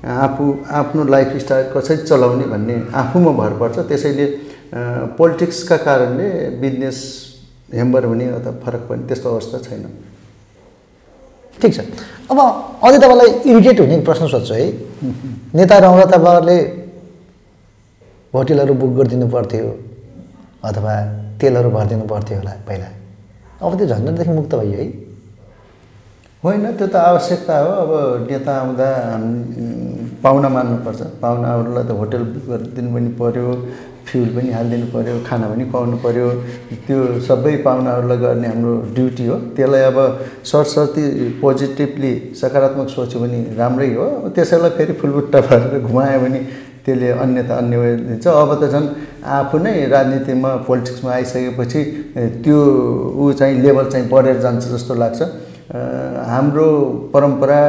आफू आफ्नो लाइफ स्टाइल कसरी चलाउने भन्ने आफूमा भर पर्छ। त्यसैले पोलिटिक्सका कारणले बिजनेस हेम्बर हुने अथवा फरक पर्ने त्यस्तो अवस्था छैन। ठिक छ। अब अझै तपाईँलाई इरिटेट हुने प्रश्न सोध्छु है। नेता रहँदा तपाईँहरूले होटेलहरू बुक गरिदिनु पर्थ्यो अथवा तेलहरू भरिदिनु पर्थ्यो होला पहिला। अब त्यो झन्झटदेखि मुक्त भयो है। होइन त्यो त आवश्यकता हो। अब नेता आउँदा पाहुना मान्नुपर्छ। पाहुनाहरूलाई त होटेल बुक गरिदिनु पनि पऱ्यो फ्युल पनि हालिदिनु पऱ्यो खाना पनि खुवाउनु पऱ्यो त्यो सबै पाहुनाहरूलाई गर्ने हाम्रो ड्युटी हो। त्यसलाई अब सरस्वती पोजिटिभली सकारात्मक सोच्यो भने राम्रै हो। त्यसैलाई फेरि फुलबुट्टा भरेर घुमायो भने त्यसले अन्य वे दिन्छ। अब त झन् आफू नै राजनीतिमा पोलिटिक्समा आइसकेपछि त्यो ऊ चाहिँ लेभल चाहिँ बढेर जान्छ जस्तो लाग्छ। हाम्रो परम्परा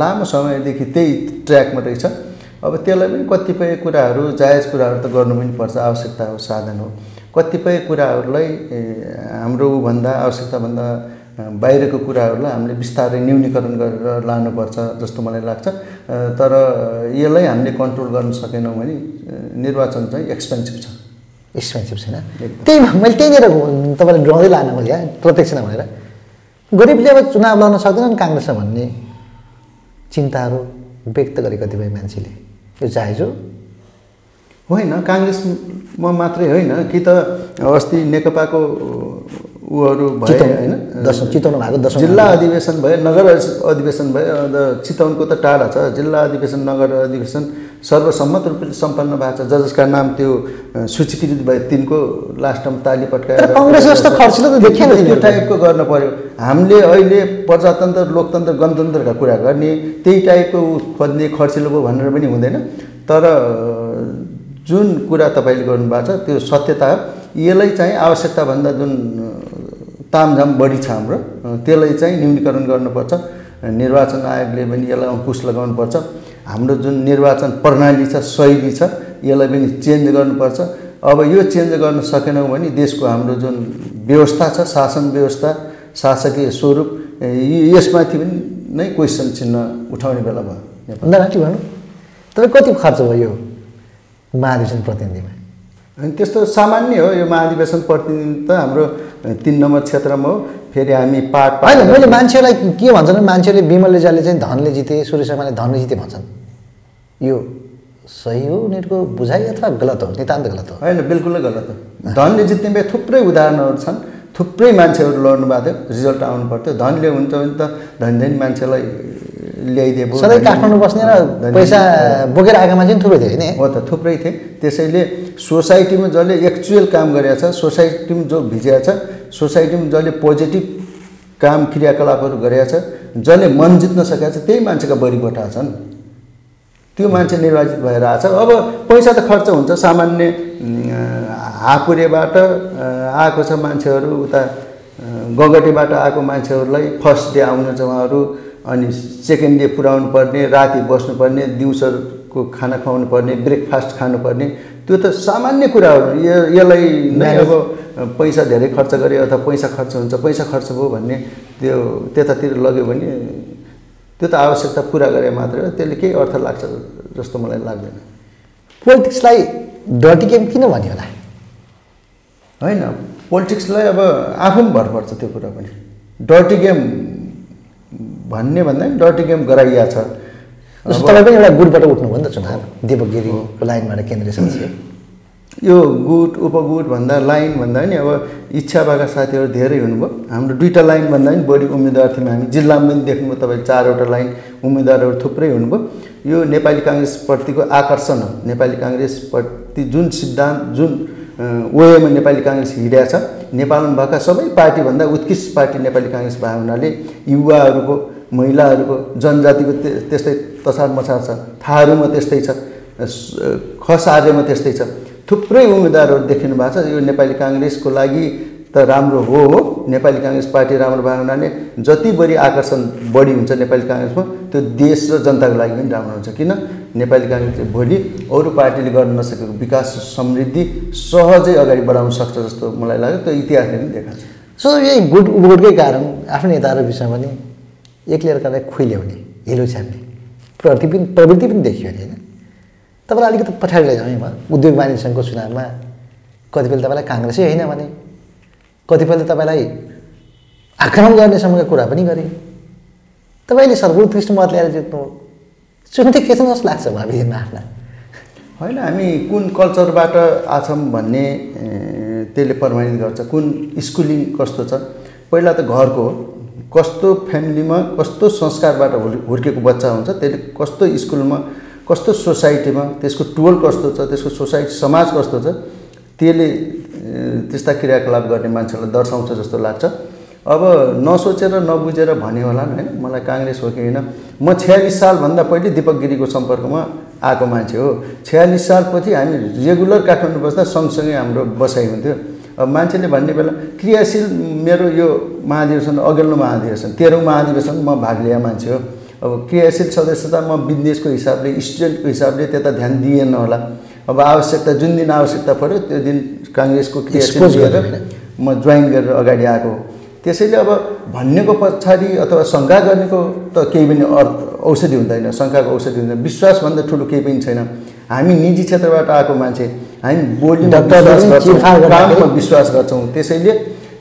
लामो समयदेखि त्यही ट्र्याकमा रहेछ। अब त्यसलाई पनि कतिपय कुराहरू जायज कुराहरू त गर्नु पनि पर्छ आवश्यकता हो साधन हो। कतिपय कुराहरूलाई हाम्रो ऊभन्दा आवश्यकताभन्दा बाहिरको कुराहरूलाई हामीले बिस्तारै न्यूनीकरण गरेर लानुपर्छ जस्तो मलाई लाग्छ। तर यसलाई हामीले कन्ट्रोल गर्न सकेनौँ भने निर्वाचन चाहिँ एक्सपेन्सिभ छ। एक्सपेन्सिभ छैन। त्यही मैले त्यहीँनिर तपाईँले डराउँदै लान खोजेँ प्रत्यक्ष नभनेर गरिबले अब चुनाव लड्न सक्दैनन् काङ्ग्रेसमा भन्ने चिन्ताहरू व्यक्त गरे कतिपय मान्छेले। यो जायज। हो होइन काङ्ग्रेसमा मात्रै होइन कि त अस्ति नेकपाको भए चितवन होइन दसौँ चितवन भएको दसौँ जिल्ला अधिवेशन भयो नगर अधिवेशन भयो अन्त चितवनको त टाढा छ जिल्ला अधिवेशन नगर अधिवेशन सर्वसम्मत रूपले सम्पन्न भएको छ। ज जसका नाम त्यो सूचीकृत भयो तिनको लास्ट टाइम ताली पट्काएर कङ्ग्रेस जस्तो खर्चिलो त देखिएन त्यो। टाइपको गर्न पर्यो। हामीले अहिले प्रजातन्त्र लोकतन्त्र गणतन्त्रका कुरा गर्ने त्यही टाइपको खोज्ने खर्चिलो भयो भनेर पनि हुँदैन। तर जुन कुरा तपाईँले गर्नुभएको छ त्यो सत्यता हो। यसलाई चाहिँ आवश्यकताभन्दा जुन तामझाम बढी छ हाम्रो त्यसलाई चाहिँ न्यूनीकरण गर्नुपर्छ। निर्वाचन आयोगले पनि यसलाई अङ्कुश लगाउनुपर्छ। हाम्रो जुन निर्वाचन प्रणाली छ शैली छ यसलाई पनि चेन्ज गर्नुपर्छ। अब यो चेन्ज गर्न सकेनौँ भने देशको हाम्रो जुन व्यवस्था छ शासन व्यवस्था शासकीय स्वरूप यसमाथि पनि नै क्वेसन चिन्ह उठाउने बेला भयो। भन्दा राठी भन्नु तपाईँ कति खर्च भयो यो महाधिवेशन प्रतिनिधिमा? अनि त्यस्तो सामान्य हो यो महाधिवेशन प्रतिनिधि त हाम्रो तिन नम्बर क्षेत्रमा हो फेरि हामी पार्ट होइन मैले मान्छेलाई के भन्छन् भने मान्छेले विमल रेजाले चाहिँ धनले जिते सुरेश शर्माले धनले जिते भन्छन्। यो सही हो उनीहरूको बुझाइ अथवा गलत हो नितान्त गलत हो? होइन बिल्कुलै गलत हो। धनले जित्ने भए थुप्रै उदाहरणहरू छन् थुप्रै मान्छेहरू लड्नु भएको थियो रिजल्ट आउनु पर्थ्यो। धनले हुन्छ भने त धनी धनी मान्छेलाई ल्याइदिए पो सधैँ काठमाडौँ बस्ने र पैसा बोकेर आएका मान्छे पनि थुप्रै थियो होइन? हो त थुप्रै थिए। त्यसैले सोसाइटीमा जसले एक्चुअल काम गरेको छ सोसाइटीमा जो भिजेको छ सोसाइटीमा जसले पोजिटिभ काम क्रियाकलापहरू गरेको छ जसले मन जित्न सकेको छ त्यही मान्छेका बढी बटा छन्। त्यो मान्छे निर्वाचित भएर आएको छ अब पैसा त खर्च हुन्छ सामान्य हापुरेबाट आएको छ मान्छेहरू उता गगटेबाट आएको मान्छेहरूलाई फर्स्ट डे आउनु छ उहाँहरू अनि सेकेन्ड डे पुऱ्याउनु पर्ने राति बस्नुपर्ने दिउँसोको खाना खुवाउनु पर्ने ब्रेकफास्ट खानुपर्ने। त्यो त सामान्य कुराहरू। यो- यसलाई नै अब पैसा धेरै खर्च गरे अथवा पैसा खर्च हुन्छ पैसा खर्च भयो भन्ने त्यो त्यतातिर लग्यो भने त्यो त आवश्यकता पुरा गरे मात्रै हो त्यसले केही अर्थ लाग्छ जस्तो मलाई लाग्दैन। पोलिटिक्सलाई डर्टी गेम किन भन्यो होला? होइन पोलिटिक्सलाई अब आफू पनि भर पर्छ त्यो कुरा पनि। डर्टी गेम भन्ने भन्दा पनि डर्टी गेम गराइया छ। तपाईँ पनि एउटा गुटबाट उठ्नुभयो नि त चुनाव दिपक गिरीको लाइनबाट केन्द्रीय सदस्य यो गुट उपगुट भन्दा लाइन भन्दा पनि अब इच्छा भएका साथीहरू धेरै हुनुभयो। हाम्रो दुईवटा लाइन भन्दा पनि बढी उम्मेदवार थियौँ हामी। जिल्लामा पनि देख्नुभयो तपाईँ चारवटा लाइन उम्मेदवारहरू थुप्रै हुनुभयो। यो नेपाली काङ्ग्रेसप्रतिको आकर्षण हो। नेपाली काङ्ग्रेसप्रति जुन सिद्धान्त जुन वेमा नेपाली काङ्ग्रेस हिँडेको छ नेपालमा भएका सबै पार्टीभन्दा उत्कृष्ट पार्टी नेपाली काङ्ग्रेस भए हुनाले युवाहरूको महिलाहरूको जनजातिको त्यस्तै तसार मछार छ। थारूमा त्यस्तै छ। खस आर्यमा त्यस्तै छ। थुप्रै उम्मेदवारहरू देखिनु भएको छ। यो नेपाली काङ्ग्रेसको लागि त राम्रो हो हो। नेपाली काङ्ग्रेस पार्टी राम्रो भयो हुनाले जति बढी आकर्षण बढी हुन्छ नेपाली काङ्ग्रेसमा त्यो देश र जनताको लागि पनि राम्रो हुन्छ। किन? नेपाली काङ्ग्रेसले भोलि अरू पार्टीले गर्न नसकेको विकास समृद्धि सहजै अगाडि बढाउन सक्छ जस्तो मलाई लाग्यो। त्यो इतिहासले पनि देखाएको सो यही गुट उपगुटकै कारण आफ्नो नेताहरू बिचमा पनि एक्लै अर्कालाई खुइल्याउने हिलो छ्याप्ने प्रवृत्ति पनि प्रवृत्ति पनि देखियो अरे होइन? तपाईँलाई अलिकति पछाडि लैजाउँ म। उद्योग वाणिज्य सङ्घको चुनावमा कतिपयले तपाईँलाई काङ्ग्रेसै होइन भने कतिपयले तपाईँलाई आक्रमण गर्नेसम्मका कुरा पनि गरे। तपाईँले सर्वोत्कृष्ट मत ल्याएर जित्नु चुनौती के छ जस्तो लाग्छ भावी दिनमा आफ्ना। होइन हामी कुन कल्चरबाट आछौँ भन्ने त्यसले प्रमाणित गर्छ। कुन स्कुलिङ कस्तो छ? पहिला त घरको हो। कस्तो फ्यामिलीमा कस्तो संस्कारबाट हुर्केको बच्चा हुन्छ त्यसले कस्तो स्कुलमा कस्तो सोसाइटीमा त्यसको टोल कस्तो छ त्यसको सोसाइटी समाज कस्तो छ त्यसले त्यस्ता क्रियाकलाप गर्ने मान्छेलाई दर्शाउँछ जस्तो लाग्छ। अब नसोचेर नबुझेर भन्यो होला होइन? मलाई काङ्ग्रेस हो कि होइन? म छ्यालिस सालभन्दा पहिले दिपक गिरीको सम्पर्कमा आएको मान्छे हो। छ्यालिस सालपछि हामी रेगुलर काठमाडौँ बस्दा सँगसँगै हाम्रो बसाइ हुन्थ्यो। अब मान्छेले भन्ने बेला क्रियाशील मेरो यो महाधिवेशन अघिल्लो महाधिवेशन तेह्रौँ महाधिवेशन म भाग लिएँ मान्छे हो। अब क्रियाशील सदस्यता म बिजनेसको हिसाबले स्टुडेन्टको हिसाबले त्यता ध्यान दिएन होला। अब आवश्यकता जुन दिन आवश्यकता पऱ्यो त्यो दिन काङ्ग्रेसको क्रियाशील गरेर। म जोइन गरेर अगाडि आएको त्यसैले अब भन्नेको पछाडि अथवा शङ्का गर्नेको त केही पनि अर्थ औषधि हुँदैन। शङ्काको औषधि हुँदैन। विश्वासभन्दा ठुलो केही पनि छैन। हामी निजी क्षेत्रबाट आएको मान्छे हामी बोली विश्वास गर्छौँ। त्यसैले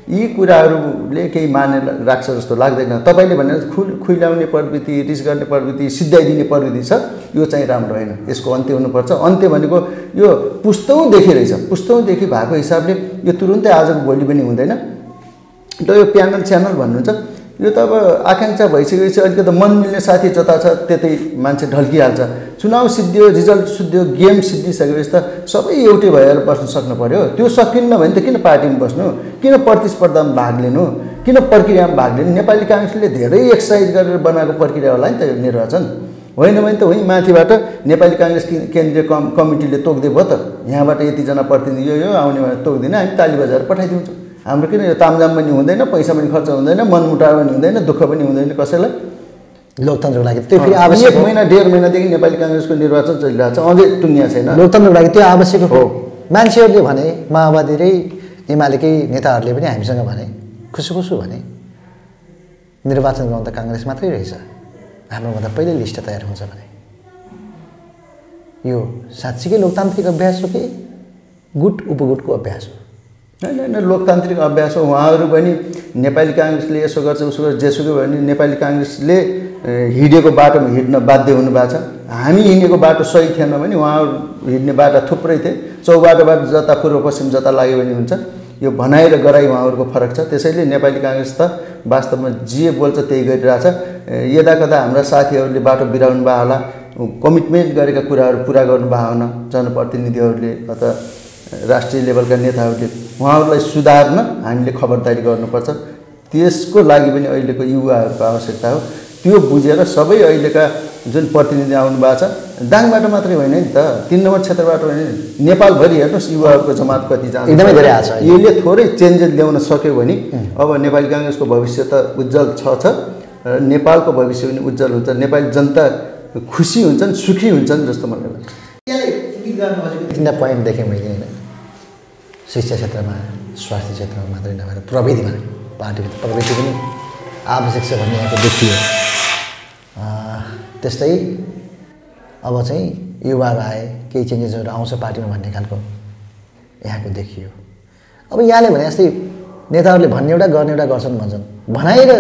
यी कुराहरूले केही माने राख्छ जस्तो लाग्दैन। तपाईँले भने खु खुइलाउने प्रवृत्ति रिस गर्ने प्रवृत्ति सिद्धाइदिने प्रवृत्ति छ यो चाहिँ राम्रो होइन। यसको अन्त्य हुनुपर्छ। अन्त्य भनेको यो पुस्तौँदेखि रहेछ। पुस्तौँदेखि भएको हिसाबले यो तुरुन्तै आजको भोलि पनि हुँदैन। र यो प्यानल च्यानल भन्नुहुन्छ यो त अब आकाङ्क्षा भइसकेपछि अलिकति मन मिल्ने साथी जता छ त्यतै मान्छे ढल्किहाल्छ। चुनाव सिद्धियो रिजल्ट सिद्धियो गेम सिद्धिसकेपछि त सबै एउटै भएर बस्न सक्नु पऱ्यो त्यो सकिन्न भने त किन पार्टीमा बस्नु? किन प्रतिस्पर्धामा भाग लिनु? किन प्रक्रियामा भाग लिनु? नेपाली काङ्ग्रेसले धेरै एक्सर्साइज गरेर बनाएको प्रक्रिया होला नि त यो निर्वाचन। होइन भने त होइन माथिबाट नेपाली काङ्ग्रेस केन्द्रीय कम कमिटीले तोक्दै भयो त। यहाँबाट यतिजना प्रतिनिधि यो आउने भने तोक्दिनँ हामी ताली बजाएर पठाइदिन्छौँ। हाम्रो किन यो तामजाम पनि हुँदैन पैसा पनि खर्च हुँदैन मनमुटाव पनि हुँदैन दुःख पनि हुँदैन कसैलाई? लोकतन्त्रको लागि त्यो फेरि आवश्यक एक महिना डेढ महिनादेखि नेपाली काङ्ग्रेसको निर्वाचन चलिरहेको छ अझै टुङ्गिया छैन। लोकतन्त्रको लागि त्यो आवश्यक हो। मान्छेहरूले भने माओवादी र एमालेकै नेताहरूले पनि हामीसँग भने खुसु खुसु भने निर्वाचन गर्नु त काङ्ग्रेस मात्रै रहेछ। हाम्रोभन्दा पहिल्यै लिस्ट तयार हुन्छ भने। यो साँच्चीकै लोकतान्त्रिक अभ्यास हो कि गुट उपगुटको अभ्यास हो? होइन होइन लोकतान्त्रिक अभ्यास हो। उहाँहरू पनि नेपाली काङ्ग्रेसले यसो गर्छ उसो गर्छ जेसुकै भयो भने नेपाली काङ्ग्रेसले हिँडेको बाटोमा हिँड्न बाध्य हुनुभएको छ। हामी हिँडेको बाटो सही थिएन भने उहाँहरू हिँड्ने बाटो थुप्रै थिए। चौबाटोबाट जता पूर्व पश्चिम जता लाग्यो भने हुन्छ। यो भनाइ र गराइ उहाँहरूको फरक छ। त्यसैले नेपाली काङ्ग्रेस त वास्तवमा जे बोल्छ त्यही गरिरहेछ। यदा कदा हाम्रा साथीहरूले बाटो बिराउनु भयो होला कमिटमेन्ट गरेका कुराहरू पुरा गर्नुभयो हुन जनप्रतिनिधिहरूले अथवा राष्ट्रिय लेभलका नेताहरूले उहाँहरूलाई सुधार्न हामीले खबरदारी गर्नुपर्छ। त्यसको लागि पनि अहिलेको युवाहरूको आवश्यकता हो। त्यो बुझेर सबै अहिलेका जुन प्रतिनिधि आउनु भएको छ दाङबाट मात्रै होइन नि त तिन नम्बर क्षेत्रबाट होइन नेपालभरि हेर्नुहोस् युवाहरूको जमात कति जान्छ एकदमै धेरै आछ यसले थोरै चेन्जेस ल्याउन सक्यो भने अब नेपाली काङ्ग्रेसको भविष्य त उज्जवल छ छ। नेपालको भविष्य पनि उज्जवल हुन्छ। नेपाली जनता खुसी हुन्छन् सुखी हुन्छन् जस्तो मलाई लाग्छ। तिनवटा पोइन्ट देखेँ मैले। होइन शिक्षा क्षेत्रमा स्वास्थ्य क्षेत्रमा मात्रै नभएर प्रविधिमा पार्टीभित्र प्रविधि पनि आवश्यक छ भन्ने यहाँको देखियो त्यस्तै अब चाहिँ युवाहरू आए केही चेन्जेसहरू आउँछ पार्टीमा भन्ने खालको यहाँको देखियो। अब यहाँले भने जस्तै नेताहरूले भन्ने एउटा गर्ने एउटा गर्छन् भन्छन्। भनाइ र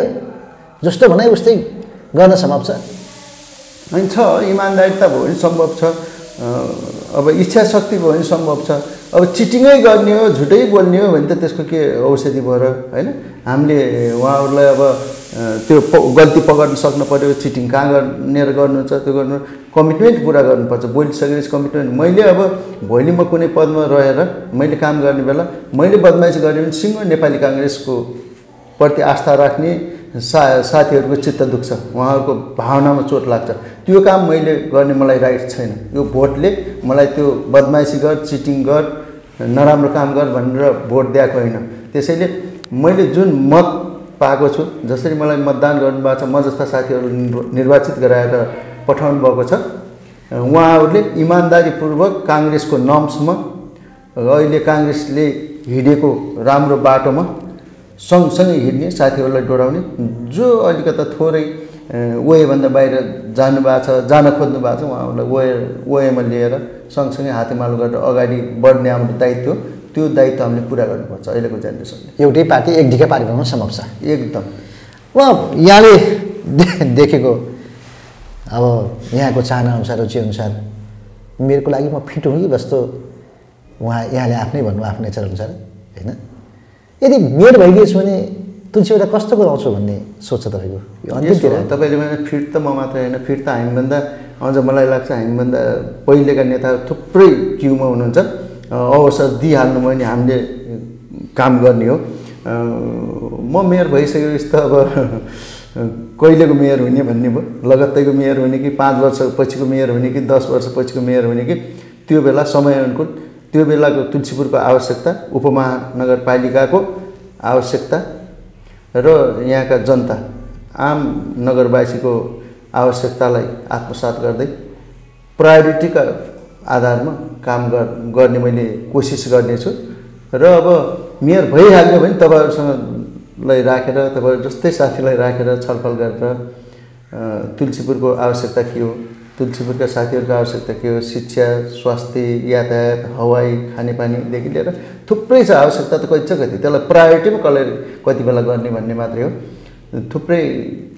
जस्तो भनाइ उस्तै गर्न सम्भव छ। होइन छ। इमान्दारिता भयो भने सम्भव छ। अब इच्छा शक्ति भयो भने सम्भव छ। अब चिटिङै गर्ने हो झुटै बोल्ने हो भने त त्यसको के औषधि भयो र होइन? हामीले उहाँहरूलाई अब त्यो गल्ती पक्र्न सक्नु पऱ्यो चिटिङ कहाँ गर्नेर गर्नुहुन्छ त्यो गर्नु कमिटमेन्ट पुरा गर्नुपर्छ बोलिसकेपछि कमिटमेन्ट। मैले अब भोलि म कुनै पदमा रहेर मैले काम गर्ने बेला मैले बदमासी गरेँ भने सिङ्गो नेपाली काङ्ग्रेसको प्रति आस्था राख्ने सा साथीहरूको चित्त दुख्छ। उहाँहरूको भावनामा चोट लाग्छ। त्यो काम मैले गर्ने मलाई राइट छैन। यो भोटले मलाई त्यो बदमासी गर चिटिङ गर नराम्रो काम गर भनेर भोट दिएको होइन। त्यसैले मैले जुन मत पाएको छु जसरी मलाई मतदान गर्नुभएको छ म जस्ता साथीहरू निर्वाचित गराएर पठाउनु भएको छ उहाँहरूले इमान्दारीपूर्वक काङ्ग्रेसको नम्समा अहिले काङ्ग्रेसले हिँडेको राम्रो बाटोमा सँगसँगै हिँड्ने साथीहरूलाई डोराउने। जो अलिकता थोरै वेभन्दा बाहिर जानुभएको छ जान खोज्नु भएको छ उहाँहरूलाई वे वेमा लिएर सँगसँगै हातेमालो गरेर अगाडि बढ्ने हाम्रो दायित्व त्यो दायित्व हामीले पुरा गर्नुपर्छ अहिलेको जेनेरेसनले। एउटै पार्टी एक ढिका पार्टी सम्भव छ? एकदम। उहाँ यहाँले देखेको अब यहाँको चाहनाअनुसार रुचिअनुसार मेरोको लागि म फिट हुँ कि जस्तो उहाँ यहाँले आफ्नै भन्नु आफ्नो नेचर अनुसार होइन? यदि मेड भइदिएछु भने तुलसीबाट कस्तो गराउँछु भन्ने सोच छ तपाईँको? यो अन्तिमतिर तपाईँले भने फिट त म मात्र होइन फिट त हामीभन्दा अझ मलाई लाग्छ हामीभन्दा पहिलेका नेताहरू थुप्रै क्युमा हुनुहुन्छ। अवसर दिइहाल्नु भयो भने हामीले काम गर्ने हो। म मेयर भइसकेपछि त अब कहिलेको मेयर हुने भन्ने भयो? लगत्तैको मेयर हुने कि पाँच वर्ष पछिको मेयर हुने कि दस वर्ष पछिको मेयर हुने कि त्यो बेला समयअनुकूल त्यो बेलाको तुलसीपुरको आवश्यकता उपमहानगरपालिकाको आवश्यकता र यहाँका जनता आम नगरवासीको आवश्यकतालाई आत्मसात गर्दै प्रायोरिटीका आधारमा काम गर्ने मैले कोसिस गर्नेछु। र अब मेयर भइहाल्यो भने तपाईँहरूसँगलाई राखेर तपाईँहरू जस्तै साथीलाई राखेर छलफल गरेर तुलसीपुरको आवश्यकता के हो तुलसीपुरका साथीहरूको आवश्यकता के हो? शिक्षा स्वास्थ्य यातायात हवाई खानेपानीदेखि लिएर थुप्रै छ आवश्यकता त कति छ कति? त्यसलाई प्रायोरिटीमा कसले कति बेला गर्ने भन्ने मात्रै हो। थुप्रै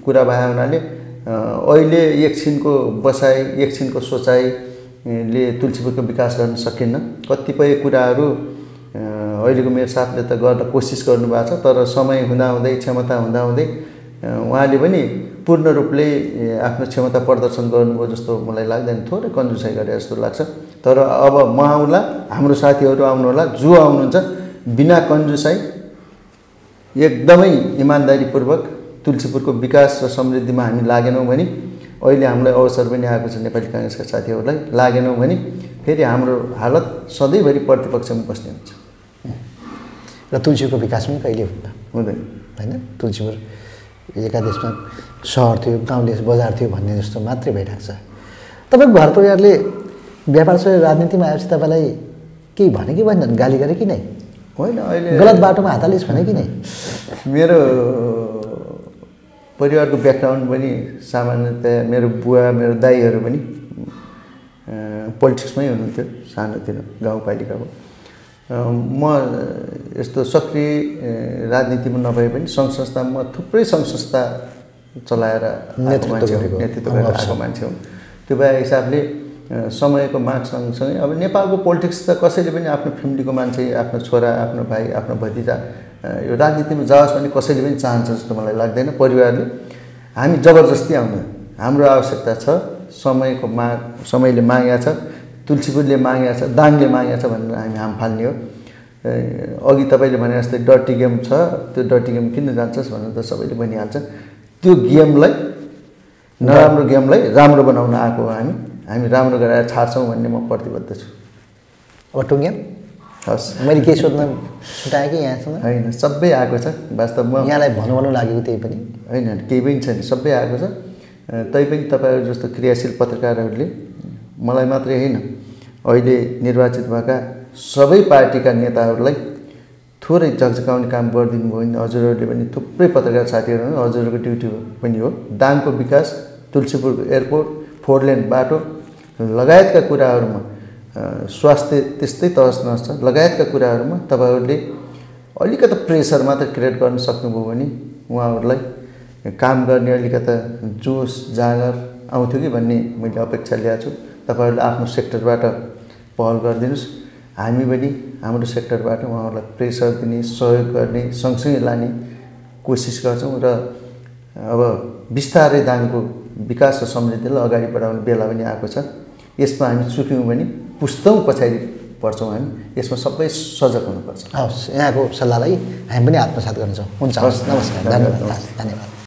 कुरा भए हुनाले अहिले एकछिनको बसाइ एकछिनको सोचाइले तुलसीपुरको विकास गर्न सकिन्न। कतिपय कुराहरू अहिलेको मेरो साथले त गर्न कोसिस गर्नुभएको छ तर समय हुँदाहुँदै क्षमता हुँदाहुँदै उहाँले पनि पूर्ण रूपले आफ्नो क्षमता प्रदर्शन गर्नुभयो जस्तो मलाई लाग्दैन थोरै कन्जुसाइ गरे जस्तो लाग्छ। तर अब म आउँला हाम्रो साथीहरू आउनु होला जो आउनुहुन्छ बिना कन्जुसाइ एकदमै इमान्दारीपूर्वक तुलसीपुरको विकास र समृद्धिमा हामी लागेनौँ भने अहिले हामीलाई अवसर पनि आएको छ नेपाली काङ्ग्रेसका साथीहरूलाई लागेनौँ भने फेरि हाम्रो हालत सधैँभरि प्रतिपक्षमा बस्ने हुन्छ। र तुलसीको विकास पनि कहिले हुन्न? हुँदैन। होइन? तुलसीपुर एकादेशमा सहर थियो गाउँले बजार थियो भन्ने जस्तो मात्रै भइरहेको छ। तपाईँको घर परिवारले व्यापार छोडेर राजनीतिमा आएपछि तपाईँलाई केही भने कि भएन गाली गरे कि नै? होइन अहिले गलत बाटोमा हात हालिस् भने कि नै? मेरो परिवारको ब्याकग्राउन्ड पनि सामान्यतया मेरो बुवा मेरो दाईहरू पनि पोलिटिक्समै हुनुहुन्थ्यो सानोतिर गाउँपालिकाको म यस्तो सक्रिय राजनीतिमा नभए पनि सङ्घ संस्थामा थुप्रै सङ्घ संस्था चलाएर नेतृत्व गरेर आएको मान्छे हुँ। त्यो भए हिसाबले समयको माग सँगसँगै अब नेपालको पोलिटिक्स त कसैले पनि आफ्नो फ्यामिलीको मान्छे आफ्नो छोरा आफ्नो भाइ आफ्नो भतिजा यो राजनीतिमा जाओस् भने कसैले पनि चाहन्छ जस्तो मलाई लाग्दैन परिवारले। हामी जबरजस्ती आउनु हाम्रो आवश्यकता छ समयको माग समयले मागेको छ तुलसीपुरले मागेको छ दाङले मागेको छ भनेर हामी हाम फाल्ने हो। अघि तपाईँले भने जस्तै डर्टी गेम छ त्यो डर्टी गेम किन जान्छस् भनेर त सबैले भनिहाल्छ। त्यो गेमलाई नराम्रो गेमलाई राम्रो बनाउन आएको हो हामी। हामी राम्रो गराएर छाड्छौँ भन्ने म प्रतिबद्ध छु। अब टुङ्ग्याम हस्। मैले केही सोध्न छुट्याएँ कि यहाँसँग होइन सबै आएको छ। वास्तवमा यहाँलाई भन्नु भन्नु लागेको त्यही पनि। होइन केही पनि छैन। सबै आएको छ। तैपनि तपाईँहरू जस्तो क्रियाशील पत्रकारहरूले मलाई मात्रै होइन। अहिले निर्वाचित भएका सबै पार्टीका नेताहरूलाई थोरै झकझकाउने काम गरिदिनु भयो भने हजुरहरूले पनि थुप्रै पत्रकार साथीहरू हजुरहरूको ड्युटी पनि हो। दाङको विकास तुलसीपुरको एयरपोर्ट फोर लेन बाटो लगायतका कुराहरूमा स्वास्थ्य त्यस्तै तहस नहस छ। लगायतका कुराहरूमा तपाईँहरूले अलिकति प्रेसर मात्र क्रिएट गर्न सक्नुभयो भने उहाँहरूलाई काम गर्ने अलिकता जोस जाँगर आउँथ्यो कि भन्ने मैले अपेक्षा ल्याएको छु। तपाईँहरूले आफ्नो सेक्टरबाट पहल गरिदिनुहोस्। हामी पनि हाम्रो सेक्टरबाट उहाँहरूलाई प्रेसर दिने सहयोग गर्ने सँगसँगै लाने कोसिस गर्छौँ र अब बिस्तारै दाङको विकास र समृद्धिलाई अगाडि बढाउने बेला पनि आएको छ। यसमा हामी चुक्यौँ भने पुस्तौँ पछाडि पर्छौँ हामी। यसमा सबै सजग हुनुपर्छ। हवस् यहाँको सल्लाहलाई हामी पनि आत्मसात गर्छौँ हुन्छ हवस् नमस्कार धन्यवाद धन्यवाद।